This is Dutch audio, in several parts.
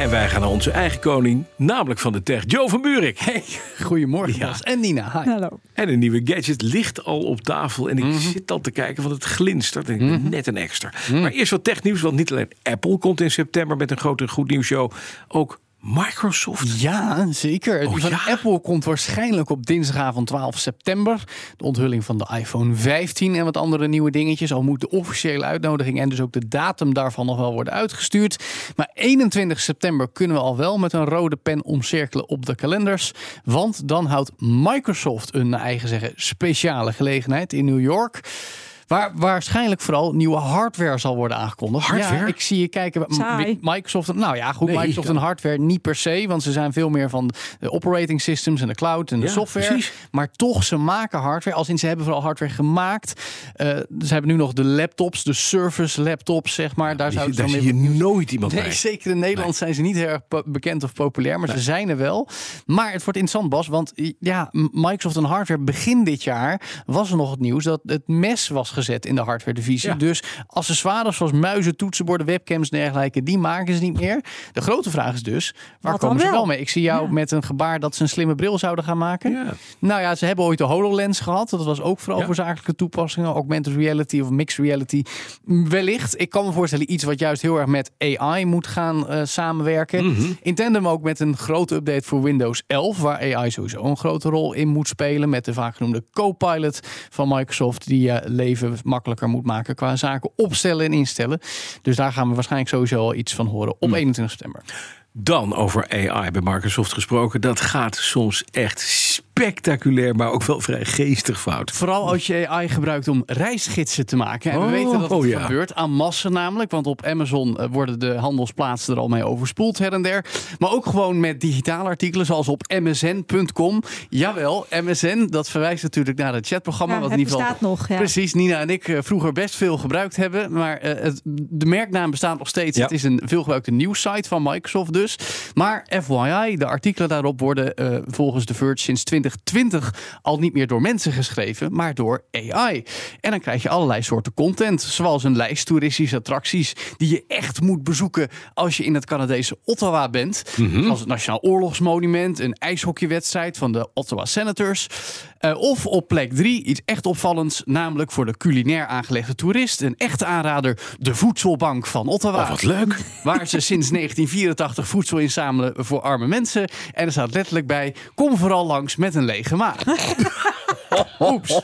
En wij gaan naar onze eigen koning, namelijk van de tech, Joe van Buurik. Hey, goedemorgen Ja. Bas. En Nina, hi. Hallo. En een nieuwe gadget ligt al op tafel. En ik Mhm. zit al te kijken, want het glinstert. En ik ben net een extra. Maar eerst wat technieuws, want niet alleen Apple komt in september met een grote goed nieuws show. Ook Microsoft. Ja, zeker. Oh, van ja? Apple komt waarschijnlijk op dinsdagavond 12 september. De onthulling van de iPhone 15 en wat andere nieuwe dingetjes. Al moet de officiële uitnodiging en dus ook de datum daarvan nog wel worden uitgestuurd. Maar 21 september kunnen we al wel met een rode pen omcirkelen op de kalenders. Want dan houdt Microsoft een naar eigen zeggen speciale gelegenheid in New York. Waar waarschijnlijk vooral nieuwe hardware zal worden aangekondigd. Hardware? Ja, ik zie je kijken. Saai. Microsoft, nou ja, goed. Nee, Microsoft en hardware niet per se, want ze zijn veel meer van de operating systems en de cloud en de Ja, software. precies. Maar toch, ze maken hardware. Als in ze hebben vooral hardware gemaakt. Eh, ze hebben nu nog de laptops, de Surface laptops, zeg maar. Daar ze daar dan zie je weer nooit iemand Nee, bij. zeker in Nederland zijn ze niet heel erg bekend of populair, maar ze zijn er wel. Maar het wordt interessant, Bas, want ja, Microsoft en hardware begin dit jaar was er nog het nieuws dat het mes was gezet in de hardware divisie. Ja. Dus accessoires zoals muizen, toetsenborden, webcams en dergelijke, die maken ze niet meer. De grote vraag is dus, waar Wat komen ze wel? wel mee? Ik zie jou met een gebaar dat ze een slimme bril zouden gaan maken. Ja. Nou ja, ze hebben ooit de HoloLens gehad. Dat was ook vooral voor zakelijke toepassingen. Augmented reality of mixed reality. Wellicht. Ik kan me voorstellen iets wat juist heel erg met AI moet gaan eh, samenwerken. Mhm. In tandem ook met een grote update voor Windows 11. Waar AI sowieso een grote rol in moet spelen. Met de vaak genoemde Copilot van Microsoft. Die je leven makkelijker moet maken qua zaken opstellen en instellen. Dus daar gaan we waarschijnlijk sowieso al iets van horen op 21 september. Dan over AI bij Microsoft gesproken. Dat gaat soms echt spectaculair, maar ook wel vrij geestig fout. Vooral als je AI gebruikt om reisgidsen te maken. En we Oh, weten dat het oh ja. gebeurt aan massa namelijk. Want op Amazon eh, worden de handelsplaatsen er al mee overspoeld her en der. Maar ook gewoon met digitale artikelen zoals op msn.com. Jawel, MSN, dat verwijst natuurlijk naar het chatprogramma. Ja, wat het in ieder geval bestaat nog, ja. Precies, Nina en ik eh, vroeger best veel gebruikt hebben. Maar eh, het, de merknaam bestaat nog steeds. Ja. Het is een veelgebruikte nieuwssite van Microsoft dus. Maar FYI, de artikelen daarop worden eh, volgens The Verge sinds 2020 al niet meer door mensen geschreven, maar door AI. En dan krijg je allerlei soorten content, zoals een lijst toeristische attracties die je echt moet bezoeken als je in het Canadese Ottawa bent. Zoals het Nationaal Oorlogsmonument, een ijshockeywedstrijd van de Ottawa Senators. Eh, of op plek drie iets echt opvallends, namelijk voor de culinair aangelegde toerist. Een echte aanrader, de Voedselbank van Ottawa. Oh, wat leuk. Waar ze sinds 1984 voedsel inzamelen voor arme mensen. En er staat letterlijk bij: kom vooral langs met een lege maag. Oeps.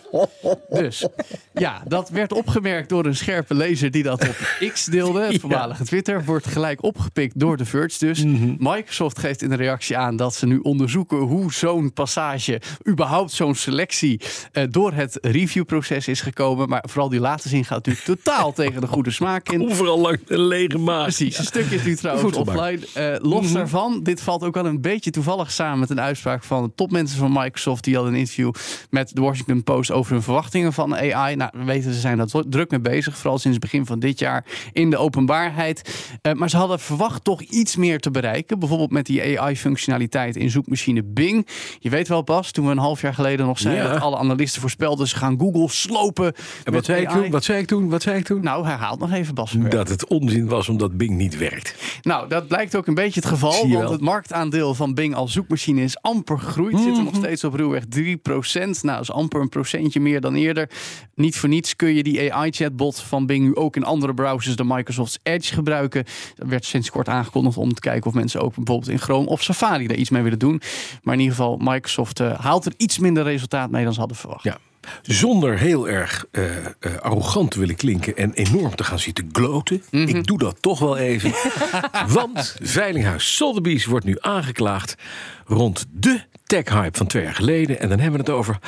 Dus ja, dat werd opgemerkt door een scherpe lezer die dat op X deelde. Het voormalige Twitter. Wordt gelijk opgepikt door de Verge dus. Microsoft geeft in de reactie aan dat ze nu onderzoeken hoe zo'n passage, überhaupt zo'n selectie, eh, door het reviewproces is gekomen. Maar vooral die laatste zin gaat natuurlijk totaal tegen de goede smaak in. Overal langs een lege maag. Precies, een stukje is nu trouwens offline. Eh, los daarvan, dit valt ook wel een beetje toevallig samen met een uitspraak van topmensen van Microsoft. Die hadden een interview met de Washington Post over hun verwachtingen van AI. Nou, we weten, ze zijn daar druk mee bezig. Vooral sinds het begin van dit jaar in de openbaarheid. Eh, maar ze hadden verwacht toch iets meer te bereiken. Bijvoorbeeld met die AI-functionaliteit in zoekmachine Bing. Je weet wel, Bas, toen we een half jaar geleden nog zeiden Ja. dat alle analisten voorspelden ze gaan Google slopen. En wat zei, ik toen? wat zei ik toen? Wat zei ik toen? Nou, herhaal nog even, Bas. Dat het onzin was omdat Bing niet werkt. Nou, dat blijkt ook een beetje het geval. Want het marktaandeel van Bing als zoekmachine is amper gegroeid. Zit er Mhm. nog steeds op ruwweg 3%. Nou, dat is amper een procentje meer dan eerder. Niet voor niets kun je die AI-chatbot van Bing nu ook in andere browsers dan Microsoft's Edge gebruiken. Dat werd sinds kort aangekondigd om te kijken of mensen ook bijvoorbeeld in Chrome of Safari daar iets mee willen doen. Maar in ieder geval, Microsoft eh, haalt er iets minder resultaat mee dan ze hadden verwacht. Ja. Zonder heel erg eh, eh, arrogant te willen klinken en enorm te gaan zitten gloten. Ik doe dat toch wel even. Want Veilinghuis Sotheby's wordt nu aangeklaagd rond de tech-hype van twee jaar geleden. En dan hebben we het over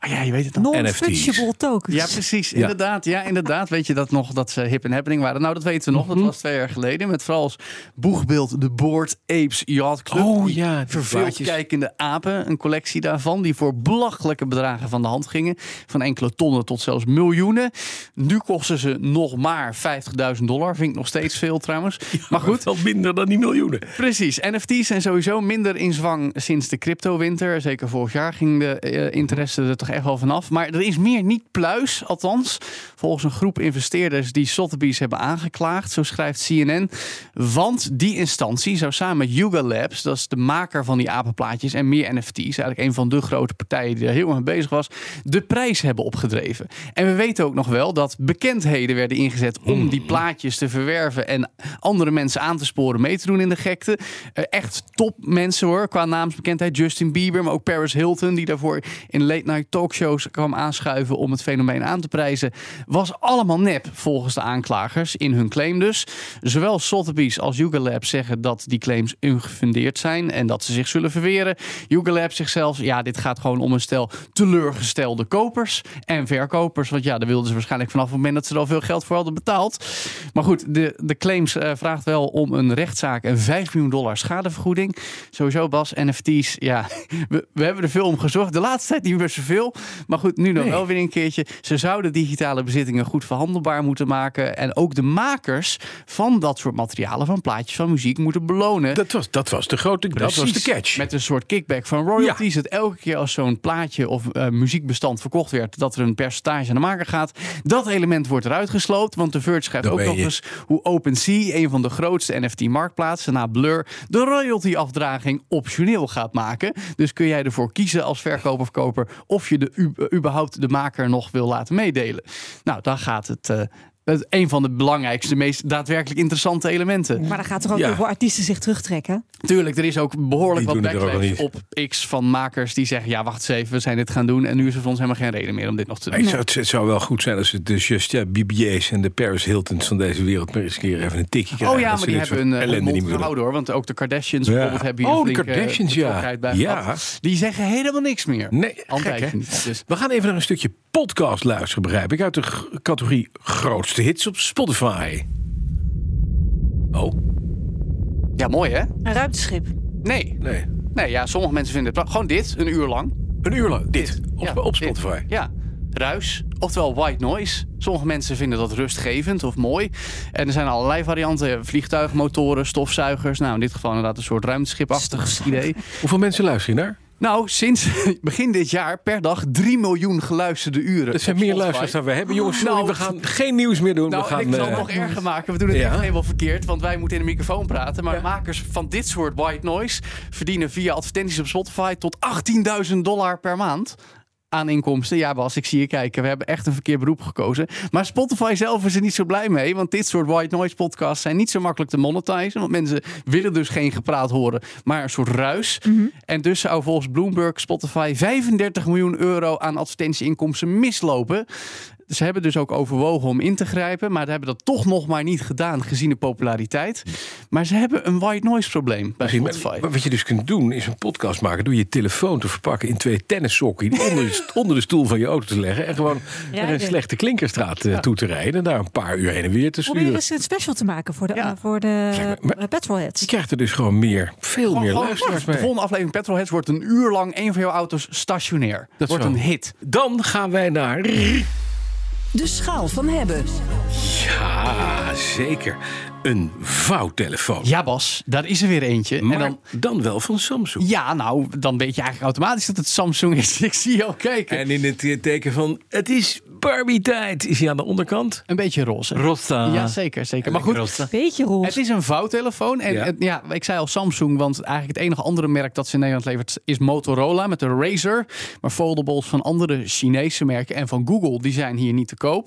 Ah, ja, je weet het dan. Non-fungible tokens. Ja, precies. Ja. Inderdaad, ja, inderdaad. Weet je dat nog dat ze hip en happening waren? Nou, dat weten we nog. Mhm. Dat was twee jaar geleden. Met vooral als boegbeeld de Board Apes Yacht Club. Oh, ja, die Verveeld kijkende apen. Een collectie daarvan. Die voor belachelijke bedragen van de hand gingen. Van enkele tonnen tot zelfs miljoenen. Nu kosten ze nog maar 50.000 dollar. Vind ik nog steeds veel trouwens. maar goed, Wel minder dan die miljoenen. Precies. NFT's zijn sowieso minder in zwang sinds de cryptowinter. Zeker vorig jaar ging de eh, interesse er toch echt wel vanaf. Maar er is meer niet pluis, althans. Volgens een groep investeerders die Sotheby's hebben aangeklaagd. Zo schrijft CNN. Want die instantie zou samen met Yuga Labs, dat is de maker van die apenplaatjes en meer NFT's, eigenlijk een van de grote partijen die er heel mee bezig was, de prijs hebben opgedreven. En we weten ook nog wel dat bekendheden werden ingezet om die plaatjes te verwerven en andere mensen aan te sporen mee te doen in de gekte. Eh, echt top mensen hoor, qua naamsbekendheid. Justin Bieber, maar ook Paris Hilton, die daarvoor in late night talkshows kwam aanschuiven om het fenomeen aan te prijzen, was allemaal nep volgens de aanklagers in hun claim dus. Zowel Sotheby's als Yuga Labs zeggen dat die claims ungefundeerd zijn en dat ze zich zullen verweren. Yuga Labs zegt zelfs, ja, dit gaat gewoon om een stel teleurgestelde kopers en verkopers. Want ja, daar wilden ze waarschijnlijk vanaf het moment dat ze er al veel geld voor hadden betaald. Maar goed, de, de claims eh, vraagt wel om een rechtszaak en 5 miljoen dollar schadevergoeding. Sowieso Bas, NFT's, ja, we, we hebben er veel om gezocht. De laatste tijd niet meer zoveel. Maar goed, nu nog Nee. wel weer een keertje. Ze zouden digitale bezittingen goed verhandelbaar moeten maken. En ook de makers van dat soort materialen, van plaatjes van muziek, moeten belonen. Dat was, dat was de grote dat was de catch. Met een soort kickback van royalties. Dat elke keer als zo'n plaatje of eh, muziekbestand verkocht werd, dat er een percentage aan de maker gaat. Dat element wordt eruit gesloopt. Want de Verge schrijft ook nog je. eens hoe OpenSea, een van de grootste NFT-marktplaatsen na Blur, de royalty-afdraging optioneel gaat maken. Dus kun jij ervoor kiezen als verkoper of koper of je de, u- überhaupt de maker nog wil laten meedelen. Nou, dan gaat het. Eh, het een van de belangrijkste, meest daadwerkelijk interessante elementen. Maar dan gaat er ook Ja. heel veel artiesten zich terugtrekken. Tuurlijk, er is ook behoorlijk Die wat backlash op X van makers die zeggen: ja, wacht eens even, we zijn dit gaan doen en nu is er voor ons helemaal geen reden meer om dit nog te doen. Het zou, het zou wel goed zijn als het de Justin Bieber's en de Paris Hiltons van deze wereld maar eens een keer even een tikje krijgen. Oh ja, Dat maar ze die hebben een eh, ellende mond niet meer doen. gehouden hoor. Want ook de Kardashians Ja. bijvoorbeeld hebben hier Oh, een de flinke, Kardashians, eh, ja. bij Ja. Die zeggen helemaal niks meer. Nee, een gek, niet. Dus. We gaan even naar een stukje podcast luisteren, begrijp ik, uit de categorie grootste hits op Spotify. Oh, Ja, mooi hè? Een ruimteschip. Nee. nee. Nee, ja, sommige mensen vinden het gewoon dit, een uur lang. Een uur lang, dit, op, Ja, op dit. Spotify. Ja. Ruis, oftewel white noise. Sommige mensen vinden dat rustgevend of mooi. En er zijn allerlei varianten. Vliegtuigmotoren, stofzuigers. Nou, in dit geval inderdaad een soort ruimteschipachtig idee. Hoeveel mensen luisteren je naar? Nou, sinds begin dit jaar per dag 3 miljoen geluisterde uren. Dat zijn meer luisteraars dan we hebben. Jongens, sorry, Nou, we gaan geen nieuws meer doen. Nou, we gaan, ik zal het eh, nog erger maken. We doen het ja. echt helemaal verkeerd. Want wij moeten in de microfoon praten. Maar makers van dit soort white noise verdienen via advertenties op Spotify tot 18.000 dollar per maand. Aan inkomsten. Ja, Bas, ik zie je kijken. We hebben echt een verkeerd beroep gekozen. Maar Spotify zelf is er niet zo blij mee. Want dit soort white noise podcasts zijn niet zo makkelijk te monetizen. Want mensen willen dus geen gepraat horen, maar een soort ruis. En dus zou volgens Bloomberg Spotify 35 miljoen euro aan advertentieinkomsten mislopen. Ze hebben dus ook overwogen om in te grijpen, maar ze hebben dat toch nog maar niet gedaan gezien de populariteit. Maar ze hebben een white noise probleem bij Misschien, Spotify. maar Wat je dus kunt doen, is een podcast maken door je telefoon te verpakken in twee tennissokken. Die onder, de, onder de stoel van je auto te leggen. En gewoon naar een slechte klinkerstraat eh, toe te rijden. En daar een paar uur heen en weer te Probeer sturen. eens een special te maken voor de, Ja. voor de Zeg maar, maar- petrolheads. Je krijgt er dus gewoon meer, veel Gewoon- meer gewoon- luisteraars de mee. volgende aflevering Petrolheads wordt een uur lang een van jouw auto's stationair. Dat wordt zo. een hit. Dan gaan wij naar. De schaal van hebben. Ja, zeker. Een vouwtelefoon. Ja, Bas, daar is er weer eentje. maar en dan, dan wel van Samsung. ja, nou, dan weet je eigenlijk automatisch dat het Samsung is. Ik zie je al kijken. En in het teken van het is Barbie-tijd is hij aan de onderkant. Een beetje roze. Rosta. Ja, zeker, zeker. Maar goed, Beetje roze. Het is een vouwtelefoon. En Ja. ik zei al Samsung, want eigenlijk het enige andere merk dat ze in Nederland levert is Motorola met de Razer. Maar foldables van andere Chinese merken en van Google, die zijn hier niet te koop.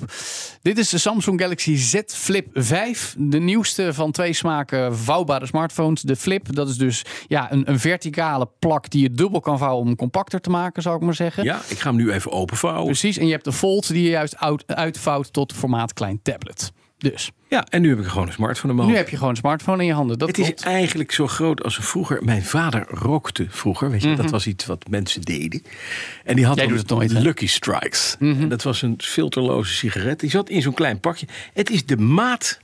Dit is de Samsung Galaxy Z Flip 5. De nieuwste van twee smaken vouwbare smartphones. De Flip, dat is dus ja, een, een verticale plak die je dubbel kan vouwen om compacter te maken, zou ik maar zeggen. Ja, ik ga hem nu even openvouwen. Precies, en je hebt de Fold die je juist uit, uitvouwt tot formaat klein tablet. Dus Ja, en nu heb ik gewoon een smartphone in mijn nu heb je gewoon een smartphone in je handen. Dat Het is eigenlijk zo groot als vroeger. Mijn vader rookte vroeger. Weet je, dat was iets wat mensen deden. En die had Mhm. Jij doet het nooit? Mhm. Lucky Strikes. En dat was een filterloze sigaret. Die zat in zo'n klein pakje. Het is de maat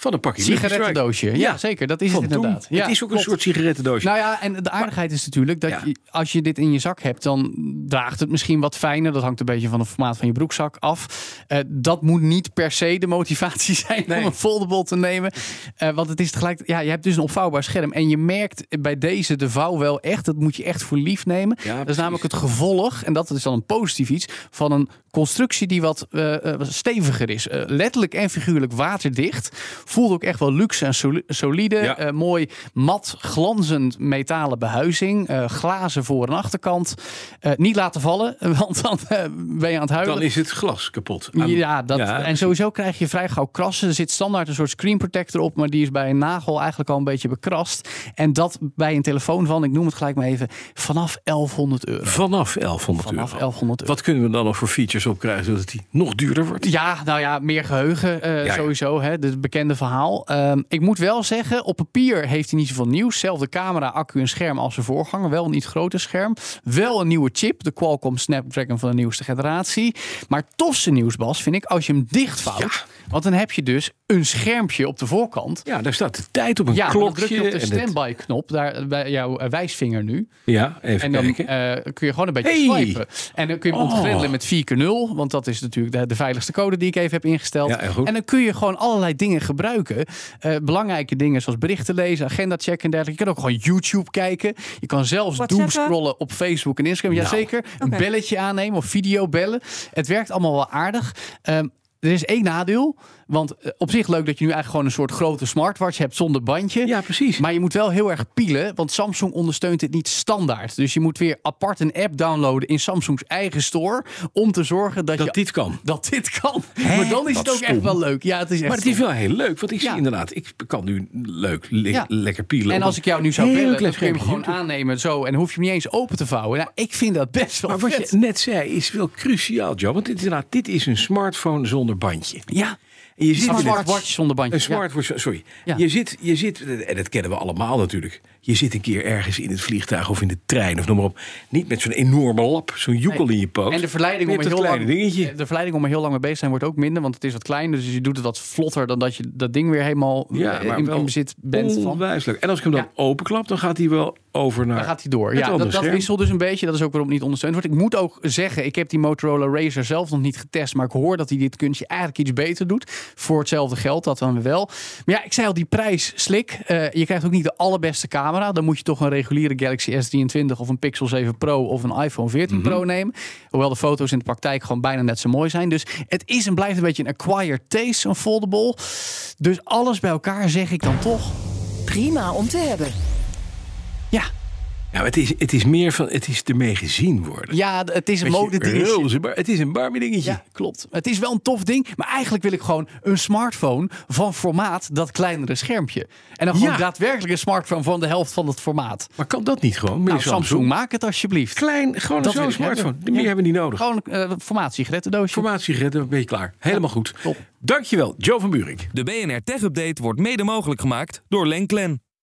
van een pakje. Sigarettendoosje. Ja, zeker. Dat is Van het inderdaad. Ja, het is ook klopt. een soort sigarettendoosje. Nou ja, en de aardigheid is natuurlijk dat Ja. je, als je dit in je zak hebt, dan draagt het misschien wat fijner. Dat hangt een beetje van het formaat van je broekzak af. Eh, dat moet niet per se de motivatie zijn Nee. om een foldable te nemen. Eh, want het is tegelijk, ja, je hebt dus een opvouwbaar scherm. En je merkt bij deze de vouw wel echt, dat moet je echt voor lief nemen. dat is precies. namelijk het gevolg, en dat is dan een positief iets, van een constructie die wat eh, steviger is. Letterlijk en figuurlijk waterdicht. Voelt ook echt wel luxe en soli- solide. Ja. Eh, mooi mat, glanzend metalen behuizing. eh, glazen voor- en achterkant. Eh, niet laten vallen, want dan ben je aan het huilen. Dan is het glas kapot. Aan- Ja, dat, Ja, en sowieso krijg je vrij gauw krassen. Er zit standaard een soort screen protector op, maar die is bij een nagel eigenlijk al een beetje bekrast. En dat bij een telefoon van, ik noem het gelijk maar even, vanaf 1100 euro. Vanaf 1100 Vanaf euro. 1100 euro. Wat kunnen we dan nog voor features opkrijgen zodat die nog duurder wordt? Ja, nou ja, meer geheugen eh, ja. sowieso. Hè, het bekende verhaal. Ehm, ik moet wel zeggen, op papier heeft hij niet zoveel nieuws. Zelfde camera, accu en scherm als zijn voorganger. Wel een iets groter scherm. Wel een nieuwe chip, de Qualcomm Snapdragon van de nieuwste generatie. Maar tofste nieuws, Bas, vind ik als je hem dichtvouwt. Want dan heb je dus een schermpje op de voorkant. Ja, daar staat de tijd op een Ja, klokje. druk je op de en standby-knop, daar bij jouw wijsvinger nu. Ja, even En dan kijken. eh, kun je gewoon een beetje Hey! swipen. En dan kun je hem Oh. ontgrendelen met 4x0. Want dat is natuurlijk de, de veiligste code die ik even heb ingesteld. Ja, goed. en dan kun je gewoon allerlei dingen gebruiken. Eh, belangrijke dingen zoals berichten lezen, agenda checken en dergelijke. Je kan ook gewoon YouTube kijken. Je kan zelfs doomscrollen op Facebook en Instagram. Nou. Jazeker. Een Oké. belletje aannemen of video bellen. Het werkt allemaal wel aardig. Ehm, er is één nadeel. Want eh, op zich leuk dat je nu eigenlijk gewoon een soort grote smartwatch hebt zonder bandje. Ja, precies. Maar je moet wel heel erg pielen, want Samsung ondersteunt het niet standaard. Dus je moet weer apart een app downloaden in Samsungs eigen store om te zorgen dat, Dat je dit kan. dat dit kan. Maar dan is het ook stom. echt wel leuk. Ja, het is echt Maar het is wel heel leuk, want ik zie inderdaad, ik kan nu leuk, le- Ja. lekker pielen. En als ik jou nu zou bellen, dan kun je hem gewoon aannemen zo en hoef je hem niet eens open te vouwen. Nou, ik vind dat best wel Maar wat je net zei is wel cruciaal, Joe. Want dit, is inderdaad, dit is een smartphone zonder bandje. Ja, En je zit een smartwatch zonder bandje. Een smartwatch, sorry. Ja. Je, zit, je zit, en dat kennen we allemaal natuurlijk. Je zit een keer ergens in het vliegtuig of in de trein of noem maar op. Niet met zo'n enorme lap, zo'n joekel Nee. in je poot. En de verleiding, om er heel lang, dingetje. de verleiding om er heel lang mee bezig te zijn wordt ook minder, want het is wat kleiner. Dus je doet het wat vlotter dan dat je dat ding weer helemaal Ja, eh, maar in, in bezit bent van. onwijs leuk. En als ik hem dan Ja. openklap, dan gaat hij wel over naar... Dan gaat hij door. Ja, dat, dat wisselt dus een beetje. Dat is ook waarom het niet ondersteund wordt. Ik moet ook zeggen, ik heb die Motorola Razer zelf nog niet getest. Maar ik hoor dat hij dit kunstje eigenlijk iets beter doet. Voor hetzelfde geld, dat dan wel. Maar ja, ik zei al, die prijs slik. Eh, je krijgt ook niet de allerbeste camera. Dan moet je toch een reguliere Galaxy S23 of een Pixel 7 Pro of een iPhone 14 Pro nemen. Hoewel de foto's in de praktijk gewoon bijna net zo mooi zijn. Dus het is en blijft een beetje een acquired taste, zo'n foldable. Dus alles bij elkaar zeg ik dan toch, Prima om te hebben. Ja, maar het is, het is meer van, het is ermee gezien worden. ja het is een modedingetje. Het is een Barbie dingetje. Ja, klopt. Het is wel een tof ding. Maar eigenlijk wil ik gewoon een smartphone van formaat dat kleinere schermpje. En dan gewoon Ja. daadwerkelijk een smartphone van de helft van het formaat. Maar kan dat niet gewoon? Nou, Samsung, maak het alsjeblieft. Klein, gewoon Dat zo'n smartphone. hebben. Meer Ja. hebben we niet nodig. Gewoon een uh, formaat sigarettendoosje. Formatiegereed, dan ben je klaar. Helemaal goed. top. Dankjewel, Joe van Buurik. De BNR Tech Update wordt mede mogelijk gemaakt door Lenklen.